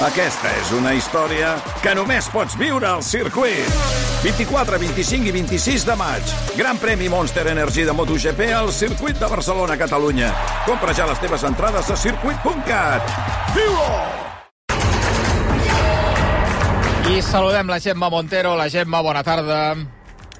Aquesta és una història que només pots viure al circuit. 24, 25 i 26 de maig. Gran premi Monster Energy de MotoGP al circuit de Barcelona, Catalunya. Compra ja les teves entrades a circuit.cat. Viu-ho! I saludem la Gemma Montero. La Gemma, bona tarda.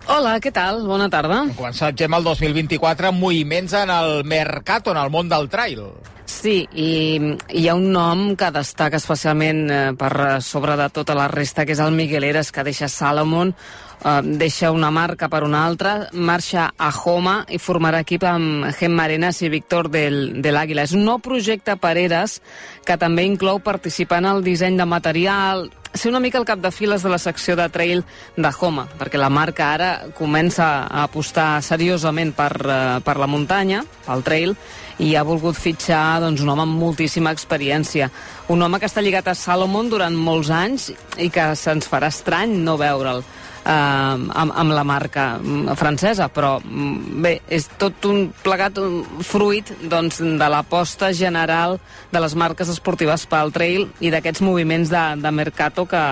Hola, què tal? Bona tarda. Hem començat, Gemma, el 2024 amb moviments en el Mercato, en el món del trail. Sí, i hi ha un nom que destaca especialment eh, per sobre de tota la resta, que és el Miguel Eres, que deixa Salomon, eh, deixa una marca per una altra, marxa a Homa i formarà equip amb Gemma Arenas i Víctor del, de l'Àguila. És un nou projecte per Eres que també inclou participar en el disseny de material, ser una mica el cap de files de la secció de trail de Homa, perquè la marca ara comença a apostar seriosament per, uh, per la muntanya, pel trail, i ha volgut fitxar doncs, un home amb moltíssima experiència. Un home que està lligat a Salomon durant molts anys i que se'ns farà estrany no veure'l eh, amb, amb la marca mm, francesa, però mm, bé, és tot un plegat, un fruit doncs, de l'aposta general de les marques esportives pel trail i d'aquests moviments de, de Mercato que,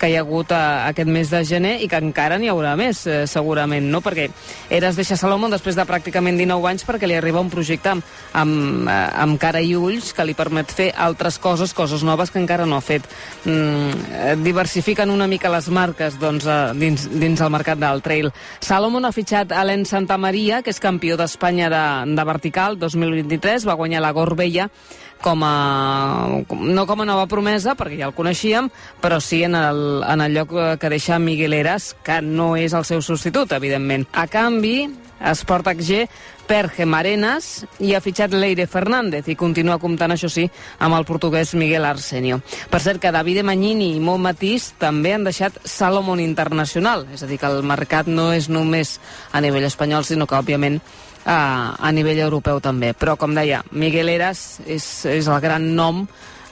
que hi ha hagut a, eh, aquest mes de gener i que encara n'hi haurà més, eh, segurament, no? Perquè Eres deixa Salomon després de pràcticament 19 anys perquè li arriba un projecte amb, amb, eh, amb cara i ulls que li permet fer altres coses, coses noves que encara no ha fet. Mm, diversifiquen una mica les marques doncs, eh, dins, dins el mercat del trail. Salomon ha fitxat Alen Santamaria, que és campió d'Espanya de, de vertical 2023, va guanyar la Gorbella com a, no com a nova promesa, perquè ja el coneixíem, però sí en el, en el lloc que deixa Miguel Eras, que no és el seu substitut, evidentment. A canvi, Esport HG per Gemarenas i ha fitxat Leire Fernández i continua comptant, això sí, amb el portuguès Miguel Arsenio. Per cert que Davide Magnini i Mo Matís també han deixat Salomon Internacional, és a dir, que el mercat no és només a nivell espanyol, sinó que, òbviament, a, a nivell europeu també. Però, com deia, Miguel Eras és, és el gran nom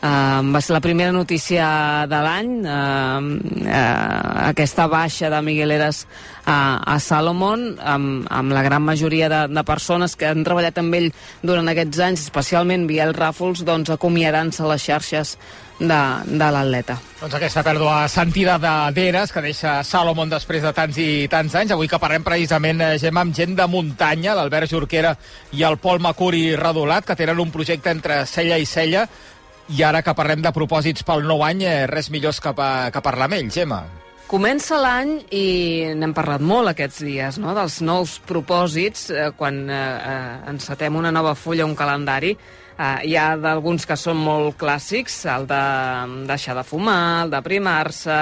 Uh, va ser la primera notícia de l'any, uh, uh, aquesta baixa de Miguel Eras a, a Salomon, amb, amb la gran majoria de, de persones que han treballat amb ell durant aquests anys, especialment Biel Ràfols, doncs acomiadant-se les xarxes de, de l'atleta. Doncs aquesta pèrdua sentida de d'Eres, que deixa Salomon després de tants i tants anys. Avui que parlem precisament, eh, Gemma, amb gent de muntanya, l'Albert Jorquera i el Pol Macuri Redolat, que tenen un projecte entre cella i cella, i ara que parlem de propòsits pel nou any, eh, res millor que, pa, que parlar amb ell, Gemma. Comença l'any i n'hem parlat molt aquests dies, no?, dels nous propòsits, eh, quan eh, eh, encetem una nova fulla, un calendari, Uh, hi ha d'alguns que són molt clàssics, el de deixar de fumar, el de primar-se,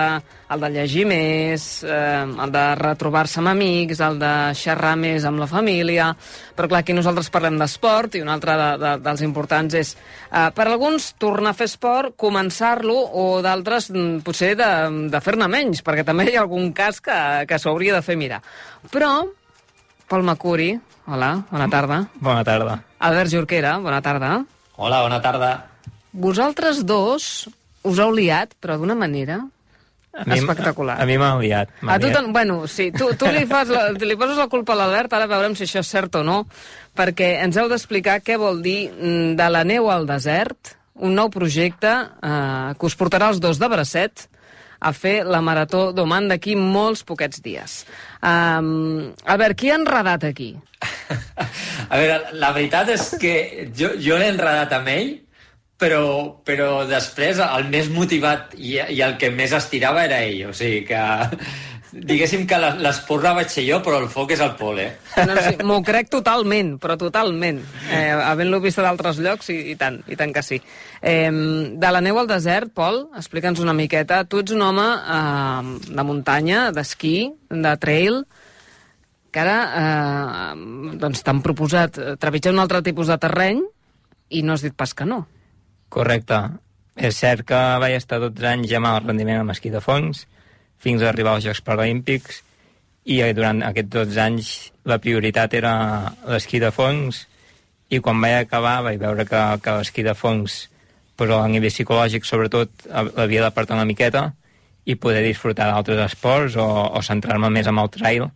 el de llegir més, uh, el de retrobar-se amb amics, el de xerrar més amb la família... Però clar, aquí nosaltres parlem d'esport i un altre de, de, dels importants és, uh, per alguns, tornar a fer esport, començar-lo, o d'altres, mm, potser, de, de fer-ne menys, perquè també hi ha algun cas que, que s'hauria de fer mirar. Però, Pol Macuri, hola, bona tarda. Bona tarda. Albert Jorquera, bona tarda. Hola, bona tarda. Vosaltres dos us heu liat, però d'una manera A mi, espectacular. A, a mi m'ha liat. A tu, ten... bueno, sí, tu, tu li, fas la, li poses la culpa a l'Albert, ara veurem si això és cert o no, perquè ens heu d'explicar què vol dir mm, de la neu al desert, un nou projecte eh, que us portarà els dos de bracet a fer la Marató d'Oman d'aquí molts poquets dies. Um, Albert, qui ha enredat aquí? A veure, la veritat és que jo, jo l'he enredat amb ell, però, però després el més motivat i, i el que més estirava era ell. O sigui que diguéssim que l'esporra vaig ser jo, però el foc és el Pol, eh? No, sí, M'ho crec totalment, però totalment. Eh, Havent-lo vist a d'altres llocs, i, i tant, i tant que sí. Eh, de la neu al desert, Pol, explica'ns una miqueta. Tu ets un home eh, de muntanya, d'esquí, de trail, que ara eh, doncs t'han proposat trepitjar un altre tipus de terreny i no has dit pas que no. Correcte. És cert que vaig estar 12 anys ja amb el rendiment amb esquí de fons, fins a arribar als Jocs Paralímpics, i durant aquests 12 anys la prioritat era l'esquí de fons, i quan vaig acabar vaig veure que, que l'esquí de fons, però a nivell psicològic sobretot, havia d'apartar una miqueta i poder disfrutar d'altres esports o, o centrar-me més en el trail,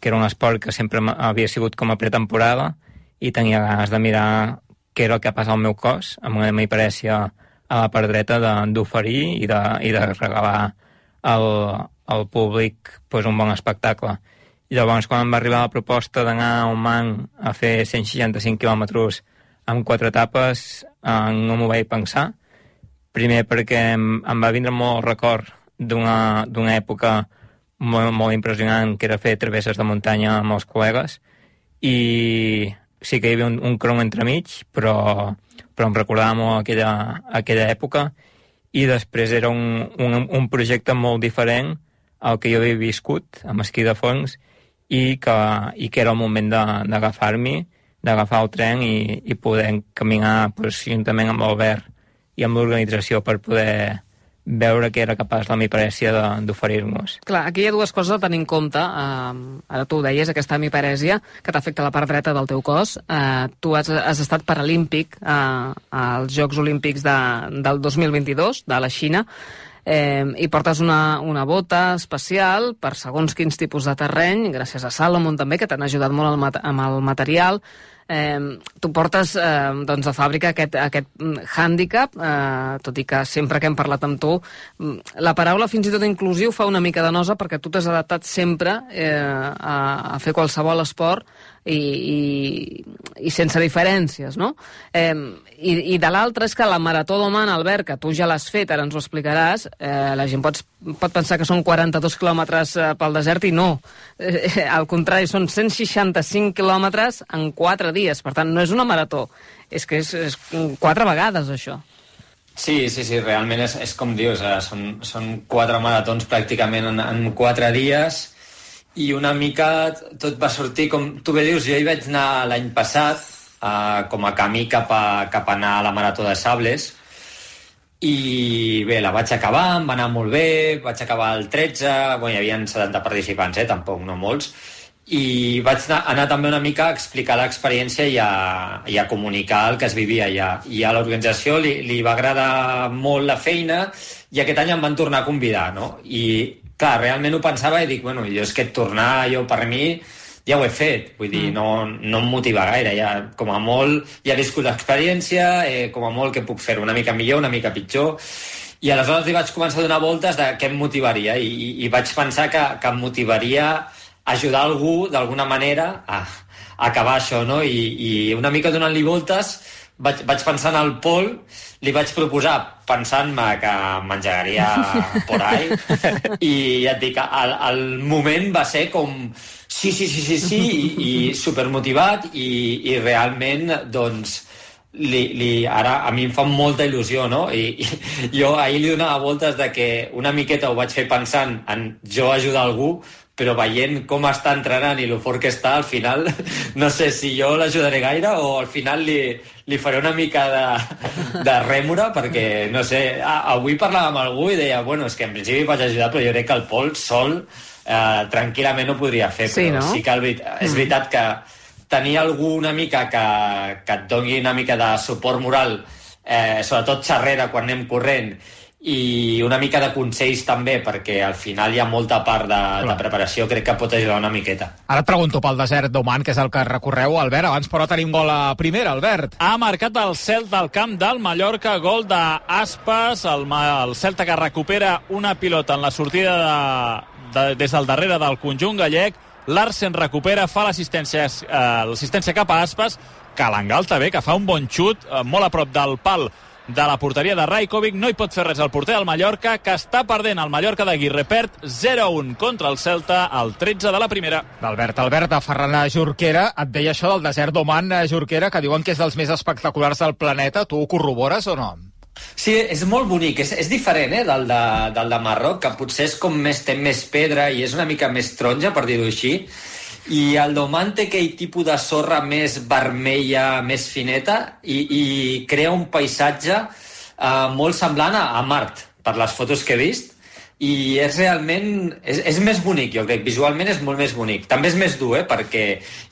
que era un esport que sempre havia sigut com a pretemporada i tenia ganes de mirar què era el que passa al meu cos, amb una hiperèsia a la part dreta d'oferir i, de, i de regalar al, al públic pues, un bon espectacle. I llavors, quan em va arribar la proposta d'anar a Oman a fer 165 quilòmetres amb quatre etapes, eh, no m'ho vaig pensar. Primer perquè em, em va vindre molt record d'una època molt, molt impressionant, que era fer travesses de muntanya amb els col·legues, i sí que hi havia un, un crom entremig, però, però em recordava molt aquella, aquella època, i després era un, un, un projecte molt diferent al que jo havia viscut amb esquí de fons i que, i que era el moment d'agafar-m'hi, d'agafar el tren i, i poder caminar pues, juntament amb l'Albert i amb l'organització per poder veure que era capaç la miparèsia d'oferir-nos. Clar, aquí hi ha dues coses a tenir en compte. Uh, ara tu ho deies, aquesta miparèsia que t'afecta la part dreta del teu cos. Uh, tu has, has estat paralímpic uh, als Jocs Olímpics de, del 2022 de la Xina eh, i portes una, una bota especial per segons quins tipus de terreny, gràcies a Salomon també, que t'han ajudat molt el, amb el material, eh, tu portes eh, doncs, a fàbrica aquest, aquest hàndicap, eh, tot i que sempre que hem parlat amb tu, mm, la paraula fins i tot inclusiu fa una mica de nosa perquè tu t'has adaptat sempre eh, a, a fer qualsevol esport i, i, i sense diferències, no? Eh, I i de l'altre és que la Marató d'Oman, Albert, que tu ja l'has fet, ara ens ho explicaràs, eh, la gent pot, pot pensar que són 42 quilòmetres eh, pel desert i no. Eh, al contrari, són 165 quilòmetres en 4 dies, per tant, no és una marató, és que és, és quatre vegades, això. Sí, sí, sí, realment és, és com dius, eh, són, són quatre maratons pràcticament en, en quatre dies, i una mica tot va sortir com tu bé dius, jo hi vaig anar l'any passat uh, com a camí cap a, cap a anar a la Marató de Sables i bé, la vaig acabar, em va anar molt bé, vaig acabar el 13, bueno, hi havia 70 participants, eh, tampoc no molts, i vaig anar, anar també una mica a explicar l'experiència i, a, i a comunicar el que es vivia allà. I a l'organització li, li va agradar molt la feina i aquest any em van tornar a convidar, no? I clar, realment ho pensava i dic, bueno, jo és que tornar jo per mi ja ho he fet, vull dir, mm. no, no em motiva gaire, ja, com a molt ja he viscut l'experiència, eh, com a molt que puc fer una mica millor, una mica pitjor, i aleshores li vaig començar a donar voltes de què em motivaria, i, i, i vaig pensar que, que em motivaria ajudar algú d'alguna manera a, a acabar això, no? I, i una mica donant-li voltes vaig, vaig pensar en el Pol li vaig proposar pensant-me que m'engegaria por ahí i ja et dic, el, el moment va ser com sí, sí, sí, sí, sí i, i supermotivat i, i realment doncs li, li, ara a mi em fa molta il·lusió no? I, i jo ahir li donava voltes de que una miqueta ho vaig fer pensant en jo ajudar algú però veient com està entrenant i lo fort que està, al final no sé si jo l'ajudaré gaire o al final li, li faré una mica de, de rèmora perquè, no sé, avui parlava amb algú i deia, bueno, és que en principi vaig ajudar però jo crec que el Pol sol eh, tranquil·lament ho podria fer, sí, però no? sí que el, és mm. veritat que tenir algú una mica que, que et doni una mica de suport moral eh, sobretot xerrera quan anem corrent i una mica de consells també, perquè al final hi ha molta part de, de preparació, crec que pot ajudar una miqueta. Ara et pregunto pel desert d'Oman, que és el que recorreu, Albert. Abans, però, tenim gol a primera, Albert. Ha marcat el Celta al camp del Mallorca, gol d'Aspas, el, el Celta que recupera una pilota en la sortida de, de, des del darrere del conjunt gallec, Larsen recupera, fa l'assistència eh, cap a Aspas, que l'engalta bé, que fa un bon xut, eh, molt a prop del pal de la porteria de Rajkovic. No hi pot fer res el porter del Mallorca, que està perdent el Mallorca d'Aguirre. Perd 0-1 contra el Celta, al 13 de la primera. Albert, Albert, a Ferran Jorquera, et deia això del desert d'Oman, eh, Jorquera, que diuen que és dels més espectaculars del planeta. Tu ho corrobores o no? Sí, és molt bonic, és, és diferent eh, del, de, del de Marroc, que potser és com més, té més pedra i és una mica més taronja, per dir-ho així, i el Doman té aquell tipus de sorra més vermella, més fineta, i, i crea un paisatge eh, molt semblant a, a Mart, per les fotos que he vist, i és realment... És, és més bonic, jo crec. Visualment és molt més bonic. També és més dur, eh? Perquè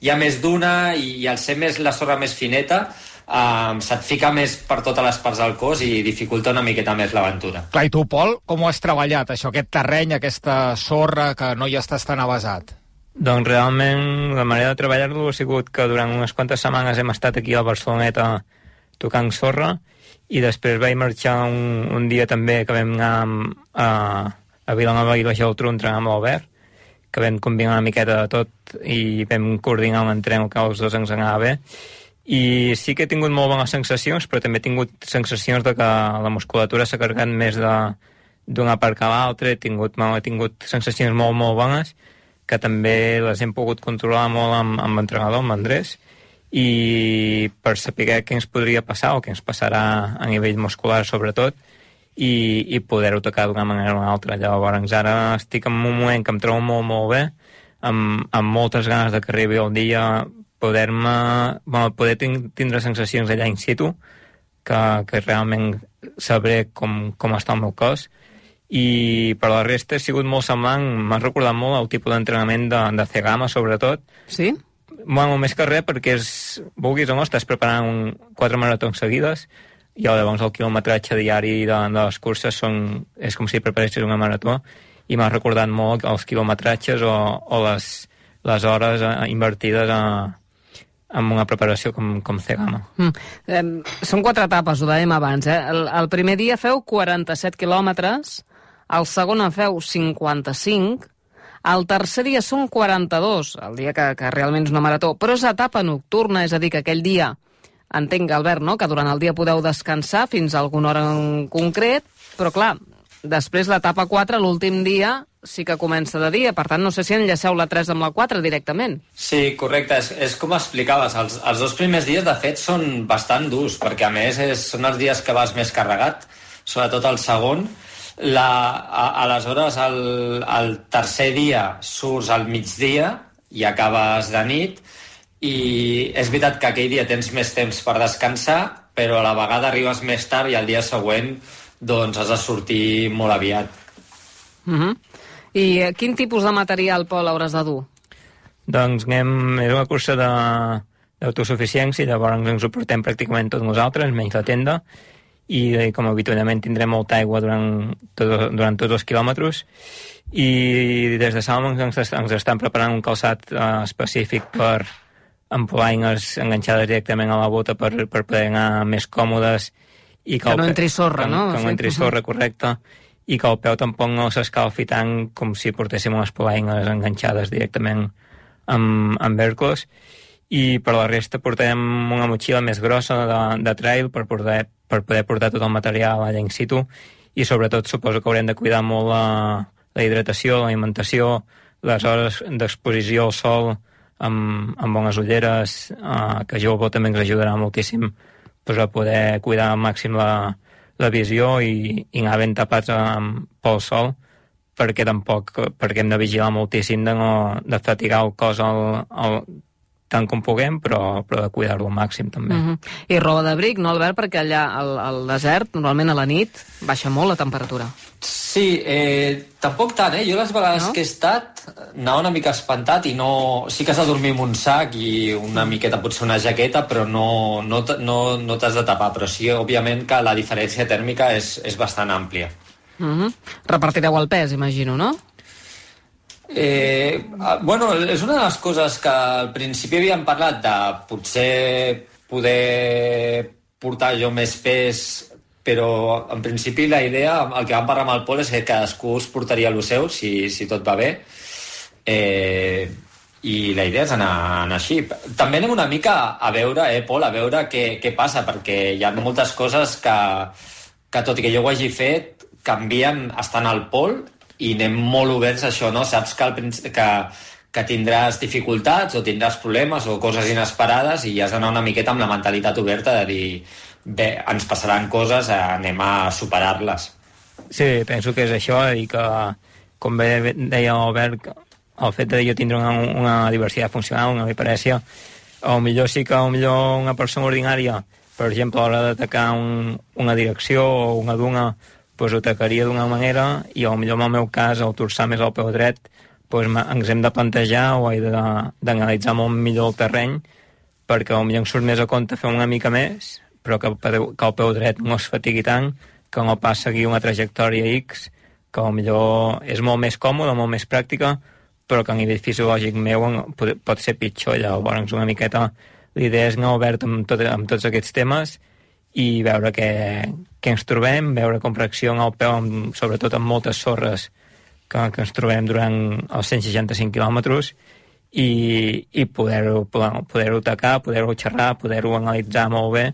hi ha més duna i, i al ser més la sorra més fineta um, se't fica més per totes les parts del cos i dificulta una miqueta més l'aventura. Clar, i tu, Pol, com ho has treballat, això, aquest terreny, aquesta sorra que no hi estàs tan avasat? Doncs realment la manera de treballar-lo ha sigut que durant unes quantes setmanes hem estat aquí a Barceloneta tocant sorra i després vaig marxar un, un dia també que vam anar a, a Vilanova i la Geltrú entrenar amb l'Albert, que vam combinar una miqueta de tot i vam coordinar un entrenament que els dos ens anava bé. I sí que he tingut molt bones sensacions, però també he tingut sensacions de que la musculatura s'ha carregat més d'una part que l'altra, he he tingut sensacions molt, molt bones, que també les hem pogut controlar molt amb, amb l'entrenador, amb Andrés, i per saber què ens podria passar o què ens passarà a nivell muscular sobretot i, i poder-ho tocar d'una manera o una altra. Llavors ara estic en un moment que em trobo molt, molt bé, amb, amb moltes ganes de que arribi el dia poder-me bueno, poder tindre sensacions allà in situ que, que realment sabré com, com està el meu cos per la resta ha sigut molt semblant m'ha recordat molt el tipus d'entrenament de, de Cegama sobretot sí? Bueno, més que res perquè és, vulguis o no, estàs preparant un, quatre maratons seguides i llavors el quilometratge diari de, de les curses són, és com si preparessis una marató i m'ha recordat molt els quilometratges o, o les, les hores eh, invertides a, amb una preparació com, com Cegama. Mm. Eh, són quatre etapes, ho dèiem abans. Eh? El, el primer dia feu 47 quilòmetres, el segon en feu 55, el tercer dia són 42, el dia que, que realment és una marató, però és etapa nocturna, és a dir, que aquell dia, entenc, Albert, no?, que durant el dia podeu descansar fins a alguna hora en concret, però clar, després l'etapa 4, l'últim dia, sí que comença de dia, per tant, no sé si enllaceu la 3 amb la 4 directament. Sí, correcte, és, és com explicaves, els, els dos primers dies, de fet, són bastant durs, perquè a més és, són els dies que vas més carregat, sobretot el segon, la, a, aleshores el, el tercer dia surts al migdia i acabes de nit i és veritat que aquell dia tens més temps per descansar però a la vegada arribes més tard i el dia següent doncs has de sortir molt aviat. Uh -huh. I eh, quin tipus de material, Pol, hauràs de dur? Doncs anem, és una cursa d'autosuficiència, llavors ens ho portem pràcticament tots nosaltres, menys la tenda, i eh, com habitualment tindrem molta aigua durant, tot, durant tots els quilòmetres i des de Salmons ens, ens estan preparant un calçat uh, específic per ampolaines enganxades directament a la bota per, per poder anar més còmodes i que, que no entri sorra, que, no? Que no entri sorra, correcte i que el peu tampoc no s'escalfi tant com si portéssim unes polaines enganxades directament amb, amb vercos i per la resta portarem una motxilla més grossa de, de trail per poder, per poder portar tot el material allà in situ. I sobretot suposo que haurem de cuidar molt la, la hidratació, l'alimentació, les hores d'exposició al sol amb, amb bones ulleres, eh, que jo també ens ajudarà moltíssim pues, a poder cuidar al màxim la, la visió i, i anar ben tapats amb, pel sol perquè tampoc perquè hem de vigilar moltíssim de, no, de fatigar el cos al, al, tant com puguem, però, però de cuidar-lo al màxim també. Uh -huh. I roba d'abric, no, Albert? Perquè allà al, al desert, normalment a la nit, baixa molt la temperatura. Sí, eh, tampoc tant, eh? Jo les vegades no? que he estat anava una mica espantat i no... Sí que has de dormir amb un sac i una miqueta, potser una jaqueta, però no, no, no, no t'has de tapar. Però sí, òbviament, que la diferència tèrmica és, és bastant àmplia. Uh -huh. Repartireu el pes, imagino, no? Eh, ah, bueno, és una de les coses que al principi havíem parlat de potser poder portar jo més pes, però en principi la idea, el que vam parlar amb el Pol és que cadascú es portaria el seu, si, si tot va bé. Eh, i la idea és anar, anar així. També anem una mica a veure, eh, Pol, a veure què, què passa, perquè hi ha moltes coses que, que tot i que jo ho hagi fet, canvien estant al pol i anem molt oberts a això, no? Saps que, el, que, que tindràs dificultats o tindràs problemes o coses inesperades i has d'anar una miqueta amb la mentalitat oberta de dir bé, ens passaran coses, anem a superar-les. Sí, penso que és això i que, com bé deia Albert, el fet de jo tindre una, una diversitat funcional, una biparèsia, o millor sí que millor una persona ordinària, per exemple, a l'hora d'atacar un, una direcció o una duna pues, ho atacaria d'una manera i millor en el meu cas, al torçar més al peu dret, pues, ens hem de plantejar o he d'analitzar molt millor el terreny perquè potser em surt més a compte fer una mica més, però que, que el peu dret no es fatigui tant, que no pas seguir una trajectòria X, que millor és molt més còmode, molt més pràctica, però que a nivell fisiològic meu pot, pot ser pitjor. Llavors, una miqueta, l'idea és anar obert amb, tot, amb tots aquests temes i veure què, què ens trobem, veure com reacciona el peu, amb, sobretot amb moltes sorres que, que ens trobem durant els 165 quilòmetres, i, i poder-ho poder, poder atacar, poder-ho xerrar, poder-ho analitzar molt bé,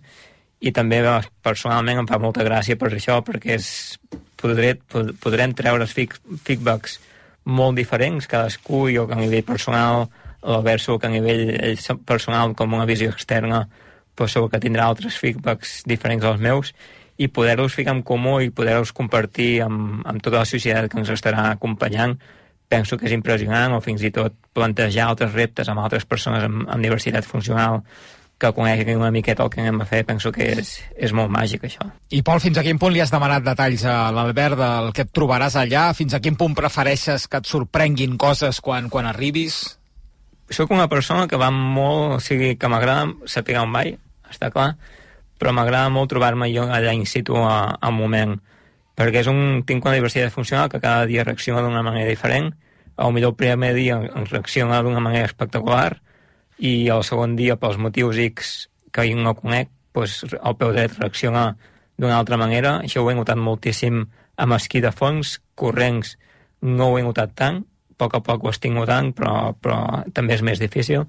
i també personalment em fa molta gràcia per això, perquè és, podré, podrem treure feedbacks molt diferents, cadascú, jo que a nivell personal, l'Alberto que a nivell personal com una visió externa però segur que tindrà altres feedbacks diferents als meus i poder-los ficar en comú i poder-los compartir amb, amb tota la societat que ens estarà acompanyant penso que és impressionant o fins i tot plantejar altres reptes amb altres persones amb, amb diversitat funcional que coneguin una miqueta el que anem a fer, penso que és, és molt màgic, això. I, Pol, fins a quin punt li has demanat detalls a l'Albert del que et trobaràs allà? Fins a quin punt prefereixes que et sorprenguin coses quan, quan arribis? Soc una persona que va molt... O sigui, que m'agrada saber on vaig, està clar, però m'agrada molt trobar-me jo allà in situ al moment, perquè és un, tinc una diversitat funcional que cada dia reacciona d'una manera diferent, o millor el primer dia reacciona d'una manera espectacular, i el segon dia, pels motius X que jo no conec, doncs el peu dret reacciona d'una altra manera. Això ho he notat moltíssim amb esquí de fons, corrents no ho he notat tant, a poc a poc ho estic notant, però, però també és més difícil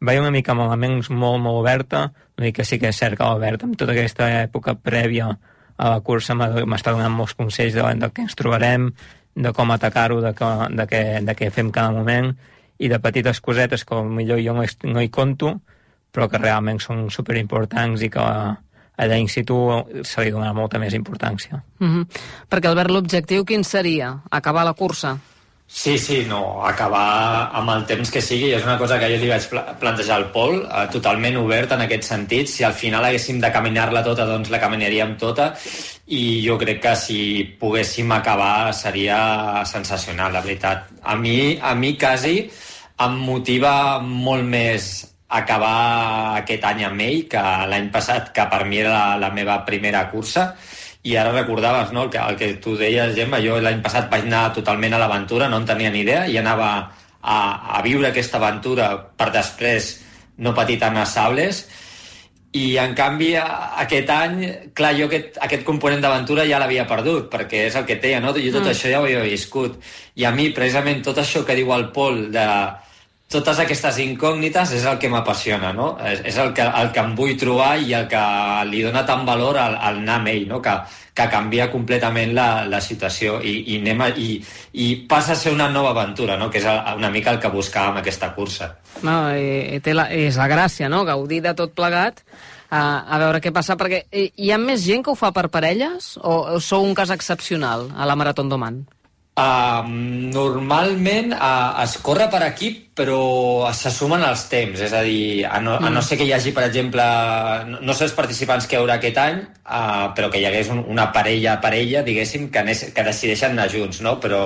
vaig una mica amb elements molt, molt oberta, una mica sí que és cert que l'Albert, amb tota aquesta època prèvia a la cursa, m'està donant molts consells de, de què ens trobarem, de com atacar-ho, de, que, de, què, de què fem cada moment, i de petites cosetes que millor jo no, no hi conto, però que realment són superimportants i que allà in situ se li donarà molta més importància. Mm -hmm. Perquè, Albert, l'objectiu quin seria? Acabar la cursa? Sí, sí, no, acabar amb el temps que sigui és una cosa que jo li vaig plantejar al Pol, eh, totalment obert en aquest sentit. Si al final haguéssim de caminar-la tota, doncs la caminaríem tota i jo crec que si poguéssim acabar seria sensacional, la veritat. A mi, a mi quasi em motiva molt més acabar aquest any amb ell que l'any passat, que per mi era la, la meva primera cursa i ara recordaves no, el, que, el que tu deies, Gemma, jo l'any passat vaig anar totalment a l'aventura, no en tenia ni idea, i anava a, a viure aquesta aventura per després no patir tant a sables, i en canvi aquest any, clar, jo aquest, aquest component d'aventura ja l'havia perdut, perquè és el que et deia, no? Jo tot mm. això ja ho havia viscut. I a mi, precisament, tot això que diu el Pol de totes aquestes incògnites és el que m'apassiona, no? És, és el, que, el que em vull trobar i el que li dona tant valor al, al anar amb ell, no? Que, que canvia completament la, la situació i, i, anem a, i, i passa a ser una nova aventura, no? que és una mica el que buscàvem aquesta cursa. No, i, té la, és la gràcia, no? gaudir de tot plegat, a, a veure què passa, perquè hi ha més gent que ho fa per parelles o sou un cas excepcional a la Marató d'Oman? Uh, normalment uh, es corre per equip, però se sumen els temps. És a dir, a no, a no mm. ser que hi hagi, per exemple, no, no sé els participants que hi haurà aquest any, uh, però que hi hagués un, una parella parella, diguéssim, que, anés, que decideixen anar junts, no? Però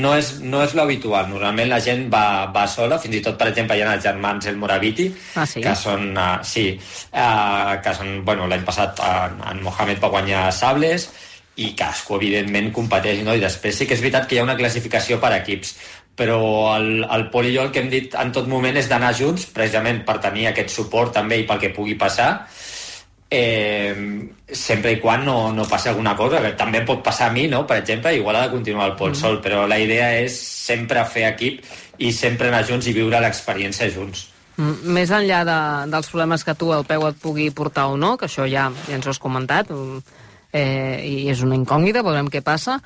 no és, no és l'habitual. Normalment la gent va, va sola, fins i tot, per exemple, hi ha els germans El Moraviti, ah, sí? que són, uh, sí, uh, que són, bueno, l'any passat uh, en Mohamed va guanyar sables, i casco, evidentment, competeix, no? I després sí que és veritat que hi ha una classificació per equips, però el, el Pol i jo el que hem dit en tot moment és d'anar junts, precisament per tenir aquest suport també i pel que pugui passar, eh, sempre i quan no, no passi alguna cosa, que també pot passar a mi, no? per exemple, igual ha de continuar el Pol mm. sol, però la idea és sempre fer equip i sempre anar junts i viure l'experiència junts. Mm, més enllà de, dels problemes que tu el peu et pugui portar o no, que això ja, ja ens ho has comentat, eh, i és una incògnita, veurem què passa.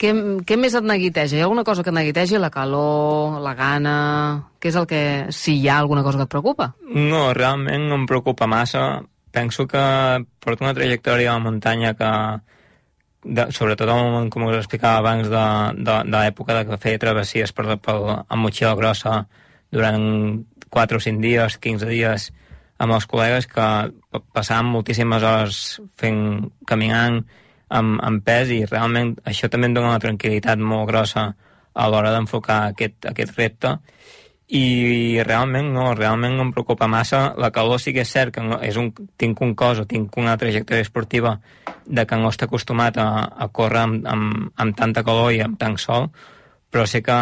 Què, què més et neguiteja? Hi ha alguna cosa que et neguitegi? La calor, la gana... Què és el que... Si hi ha alguna cosa que et preocupa? No, realment no em preocupa massa. Penso que porto una trajectòria la muntanya que, de, sobretot com us explicava abans, de, de, de l'època de fer travessies per, per, amb motxilla grossa durant 4 o 5 dies, 15 dies, amb els col·legues que passàvem moltíssimes hores fent, caminant amb, amb pes i realment això també em dona una tranquil·litat molt grossa a l'hora d'enfocar aquest, aquest repte i realment no, realment no em preocupa massa. La calor sí que és cert que no, és un, tinc un cos o tinc una trajectòria esportiva de que no està acostumat a, a córrer amb, amb, amb tanta calor i amb tant sol, però sé que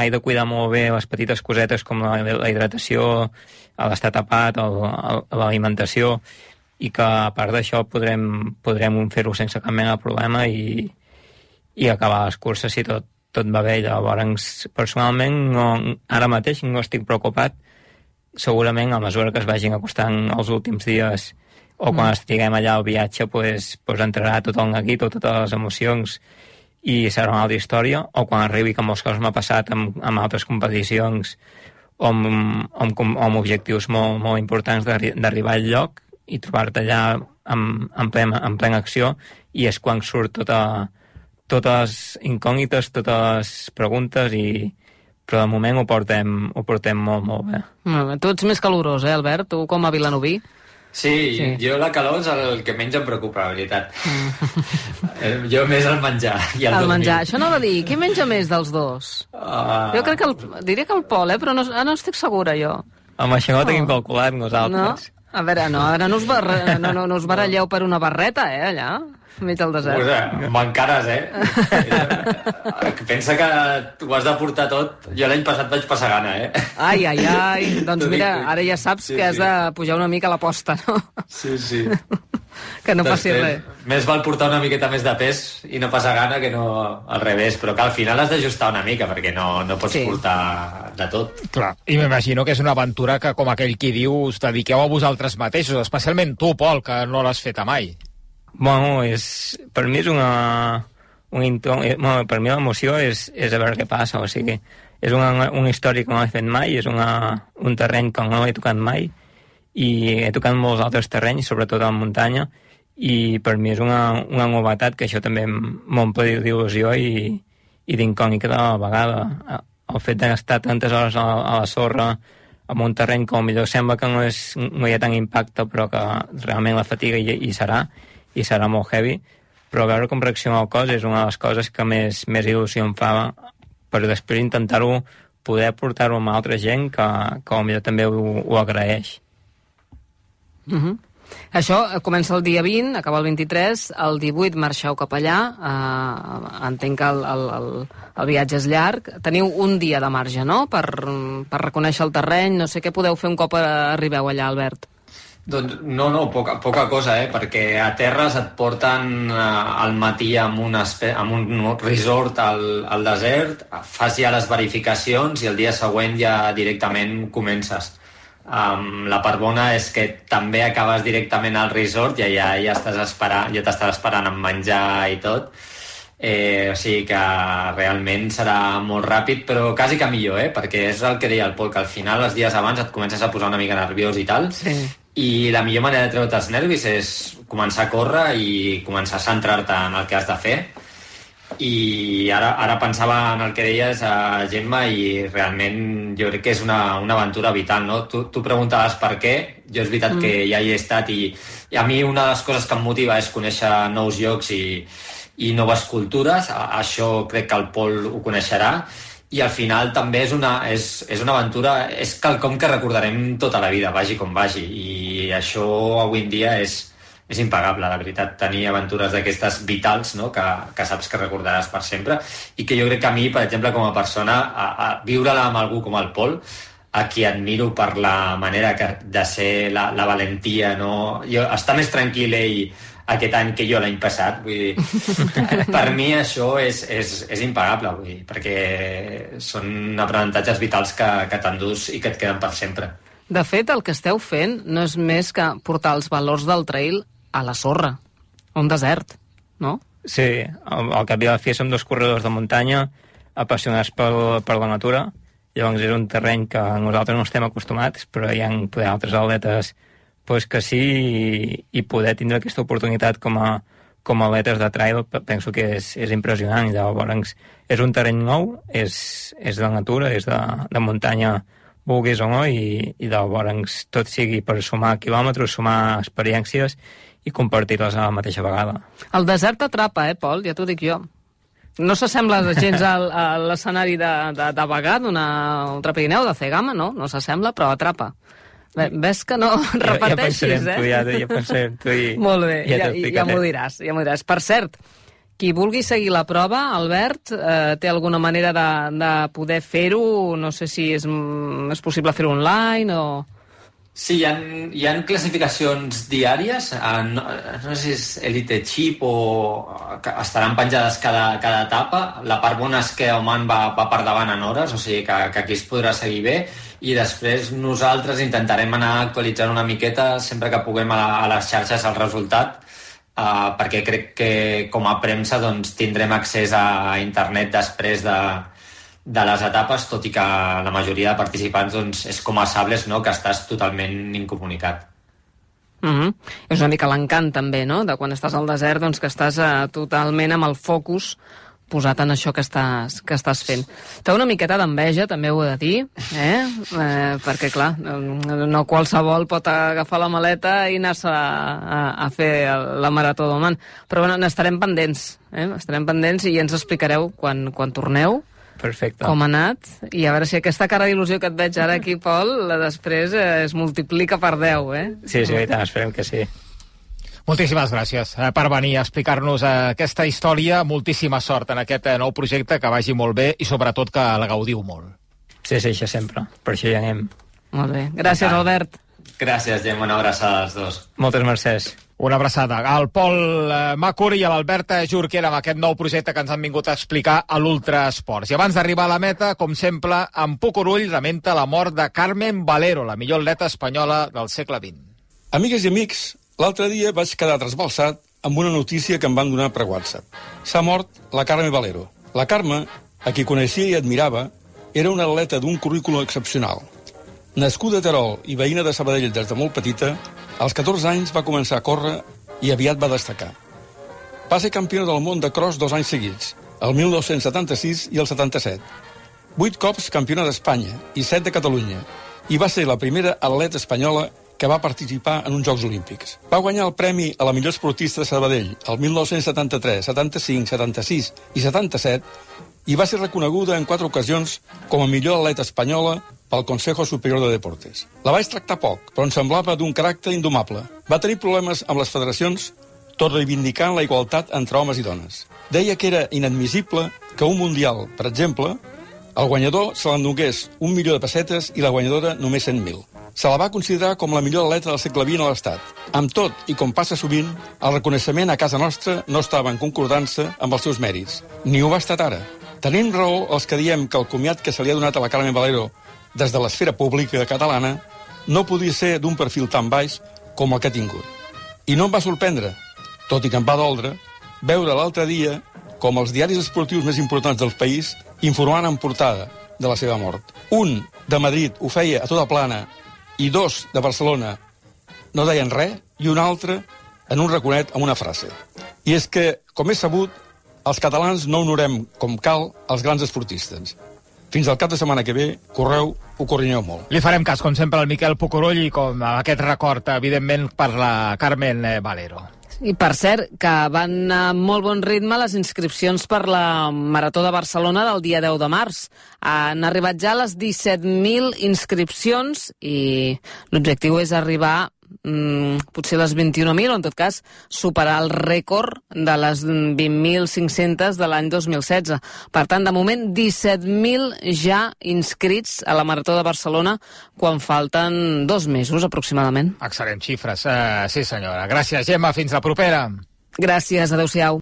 he de cuidar molt bé les petites cosetes com la, la hidratació, l'estar tapat, l'alimentació, i que a part d'això podrem, podrem fer-ho sense cap mena de problema i, i acabar les curses si tot, tot va bé. Llavors, personalment, no, ara mateix no estic preocupat. Segurament, a mesura que es vagin acostant els últims dies o quan mm. estiguem allà al viatge, pues, pues entrarà tot el neguit o totes les emocions i serà una altra història, o quan arribi, que molts casos m'ha passat amb, amb altres competicions o amb, amb, amb objectius molt, molt importants d'arribar al lloc i trobar-te allà en, en, plena, en plena acció i és quan surt tota, totes incògnites, totes preguntes i però de moment ho portem, ho portem molt, molt bé. Bé. Tu ets més calorós, eh, Albert? Tu com a Vilanoví? Sí, sí, jo la calor és el que menys em preocupa, la veritat. Mm. jo més el menjar i el, el menjar, això no va dir. Qui menja més dels dos? Uh... Jo crec que el, diria que el Pol, eh? però no, no estic segura jo. Home, això no ho tenim calculat nosaltres. No? A veure, no, ara no us, barre, no, no, no us baralleu per una barreta, eh, allà? Mig del desert. Pues, eh, M'encares, eh? Pensa que ho has de portar tot. Jo l'any passat vaig passar gana, eh? Ai, ai, ai. Doncs mira, ara ja saps sí, que has sí. de pujar una mica a l'aposta, no? Sí, sí. que no passi res. Més val portar una miqueta més de pes i no passar gana que no al revés, però que al final has d'ajustar una mica perquè no, no pots sí. portar de tot. Clar, i m'imagino que és una aventura que, com aquell qui diu, us dediqueu a vosaltres mateixos, especialment tu, Pol, que no l'has feta mai. Bueno, és, per mi és una... Un eh, bueno, per mi l'emoció és, és a veure què passa, o sigui, és una, una història que no he fet mai, és una, un terreny que no he tocat mai, i he tocat molts altres terrenys, sobretot a la muntanya, i per mi és una, una novetat que això també m'omple d'il·lusió i, i d'incògnita de la vegada. El fet d'estar tantes hores a, a la sorra, amb un terreny com millor sembla que no, és, no hi ha tant impacte, però que realment la fatiga hi, hi serà, i serà molt heavy, però veure com reacciona el cos és una de les coses que més, més il·lusió em fa per després intentar-ho poder portar-ho amb altra gent que, que millor també ho, ho agraeix. Uh mhm. -huh. Això eh, comença el dia 20, acaba el 23, el 18 marxeu cap allà, eh, entenc que el, el, el, el viatge és llarg. Teniu un dia de marge, no?, per, per reconèixer el terreny, no sé què podeu fer un cop arribeu allà, Albert. Doncs no, no, poca, poca cosa, eh? perquè a terres et porten eh, al matí amb un, amb un resort al, al desert, fas ja les verificacions i el dia següent ja directament comences. Um, la part bona és que també acabes directament al resort i ja, ja estàs esperant, ja t'estàs esperant amb menjar i tot. Eh, o sigui que realment serà molt ràpid, però quasi que millor, eh? perquè és el que deia el Pol, que al final, els dies abans, et comences a posar una mica nerviós i tal, sí i la millor manera de treure't els nervis és començar a córrer i començar a centrar-te en el que has de fer. I ara, ara pensava en el que deies a Gemma i realment jo crec que és una, una aventura vital, no? Tu, tu preguntaves per què, jo és veritat mm. que ja hi he estat i, i a mi una de les coses que em motiva és conèixer nous llocs i, i noves cultures, a, això crec que el Pol ho coneixerà. I al final també és una, és, és una aventura, és quelcom que recordarem tota la vida, vagi com vagi, i això avui en dia és, és impagable, la veritat, tenir aventures d'aquestes vitals, no? que, que saps que recordaràs per sempre, i que jo crec que a mi, per exemple, com a persona, a, a viure-la amb algú com el Pol, a qui admiro per la manera que, de ser la, la valentia, no? Jo, està més tranquil ell aquest any que jo l'any passat. Vull dir, per mi això és, és, és impagable, vull dir, perquè són aprenentatges vitals que, que t'endús i que et queden per sempre. De fet, el que esteu fent no és més que portar els valors del trail a la sorra, a un desert, no? Sí, al, cap i a la fi som dos corredors de muntanya apassionats per, per la natura, llavors és un terreny que nosaltres no estem acostumats, però hi ha poder, altres atletes pues que sí i, i poder tindre aquesta oportunitat com a, com a atletes de trail penso que és, és impressionant i llavors és un terreny nou és, és de natura, és de, de muntanya vulguis o no i, i llavors tot sigui per sumar quilòmetres, sumar experiències i compartir-les a la mateixa vegada. El desert atrapa, eh, Pol? Ja t'ho dic jo. No s'assembla gens al, a l'escenari de, de, de Bagà, d'una ultrapirineu, de Cegama, no? No s'assembla, però atrapa. Ves que no repeteixis, ja, ja eh? Tu, ja, ja pensaré en tu i... Molt bé, ja, ja, ja m'ho diràs, ja m'ho diràs. Per cert, qui vulgui seguir la prova, Albert, eh, té alguna manera de, de poder fer-ho? No sé si és, és possible fer-ho online o... Sí, hi ha, hi ha classificacions diàries, eh, no, no sé si és Elite Chip o que estaran penjades cada, cada etapa. La part bona és que Oman va, va per davant en hores, o sigui que, que aquí es podrà seguir bé i després nosaltres intentarem anar actualitzant una miqueta sempre que puguem a, a les xarxes el resultat uh, perquè crec que com a premsa doncs, tindrem accés a internet després de, de les etapes, tot i que la majoria de participants doncs, és com a sables, no? que estàs totalment incomunicat. Mm -hmm. És una mica l'encant també, no?, de quan estàs al desert, doncs que estàs uh, totalment amb el focus posat en això que estàs, que estàs fent. Té una miqueta d'enveja, també ho he de dir, eh? eh perquè, clar, no qualsevol pot agafar la maleta i anar-se a, a, a fer la Marató d'Oman. Però bueno, n'estarem pendents, eh? estarem pendents i ens explicareu quan, quan torneu Perfecte. com ha anat, i a veure si aquesta cara d'il·lusió que et veig ara aquí, Pol, la després eh, es multiplica per 10, eh? Sí, sí, tant, esperem que sí. Moltíssimes gràcies eh, per venir a explicar-nos eh, aquesta història. Moltíssima sort en aquest eh, nou projecte, que vagi molt bé i sobretot que la gaudiu molt. Sí, sí, això sempre. Per això hi anem. Molt bé. Gràcies, Albert. Gràcies, Gemma. Una abraçada als dos. Moltes mercès. Una abraçada al Pol Macuri i a l'Alberta Jorquera amb aquest nou projecte que ens han vingut a explicar a l'Ultra Esports. I abans d'arribar a la meta, com sempre, en Pucorull lamenta la mort de Carmen Valero, la millor atleta espanyola del segle XX. Amigues i amics, l'altre dia vaig quedar trasbalsat amb una notícia que em van donar per WhatsApp. S'ha mort la Carme Valero. La Carme, a qui coneixia i admirava, era una atleta d'un currículum excepcional. Nascuda a Terol i veïna de Sabadell des de molt petita, als 14 anys va començar a córrer i aviat va destacar. Va ser campiona del món de cross dos anys seguits, el 1976 i el 77. Vuit cops campiona d'Espanya i set de Catalunya, i va ser la primera atleta espanyola que va participar en uns Jocs Olímpics. Va guanyar el premi a la millor esportista de Sabadell el 1973, 75, 76 i 77 i va ser reconeguda en quatre ocasions com a millor atleta espanyola pel Consejo Superior de Deportes. La vaig tractar poc, però em semblava d'un caràcter indomable. Va tenir problemes amb les federacions, tot reivindicant la igualtat entre homes i dones. Deia que era inadmissible que un Mundial, per exemple, el guanyador se l'endongués un milió de pessetes i la guanyadora només 100.000. Se la va considerar com la millor atleta del segle XX a l'Estat. Amb tot, i com passa sovint, el reconeixement a casa nostra no estava en concordança amb els seus mèrits. Ni ho va estat ara. Tenim raó els que diem que el comiat que se li ha donat a la Carmen Valero des de l'esfera pública catalana no podia ser d'un perfil tan baix com el que ha tingut. I no em va sorprendre, tot i que em va doldre, veure l'altre dia com els diaris esportius més importants del país informaven en portada de la seva mort. Un de Madrid ho feia a tota plana i dos de Barcelona no deien res i un altre en un raconet amb una frase. I és que, com és sabut, els catalans no honorem com cal els grans esportistes. Fins al cap de setmana que ve, correu, ho corrineu molt. Li farem cas, com sempre, al Miquel Pucurull i com aquest record, evidentment, per la Carmen eh, Valero. I per cert, que van a molt bon ritme les inscripcions per la Marató de Barcelona del dia 10 de març. Han arribat ja les 17.000 inscripcions i l'objectiu és arribar mm, potser les 21.000 o en tot cas superar el rècord de les 20.500 de l'any 2016. Per tant, de moment 17.000 ja inscrits a la Marató de Barcelona quan falten dos mesos aproximadament. Excel·lents xifres. Uh, sí, senyora. Gràcies, Gemma. Fins la propera. Gràcies. Adéu-siau.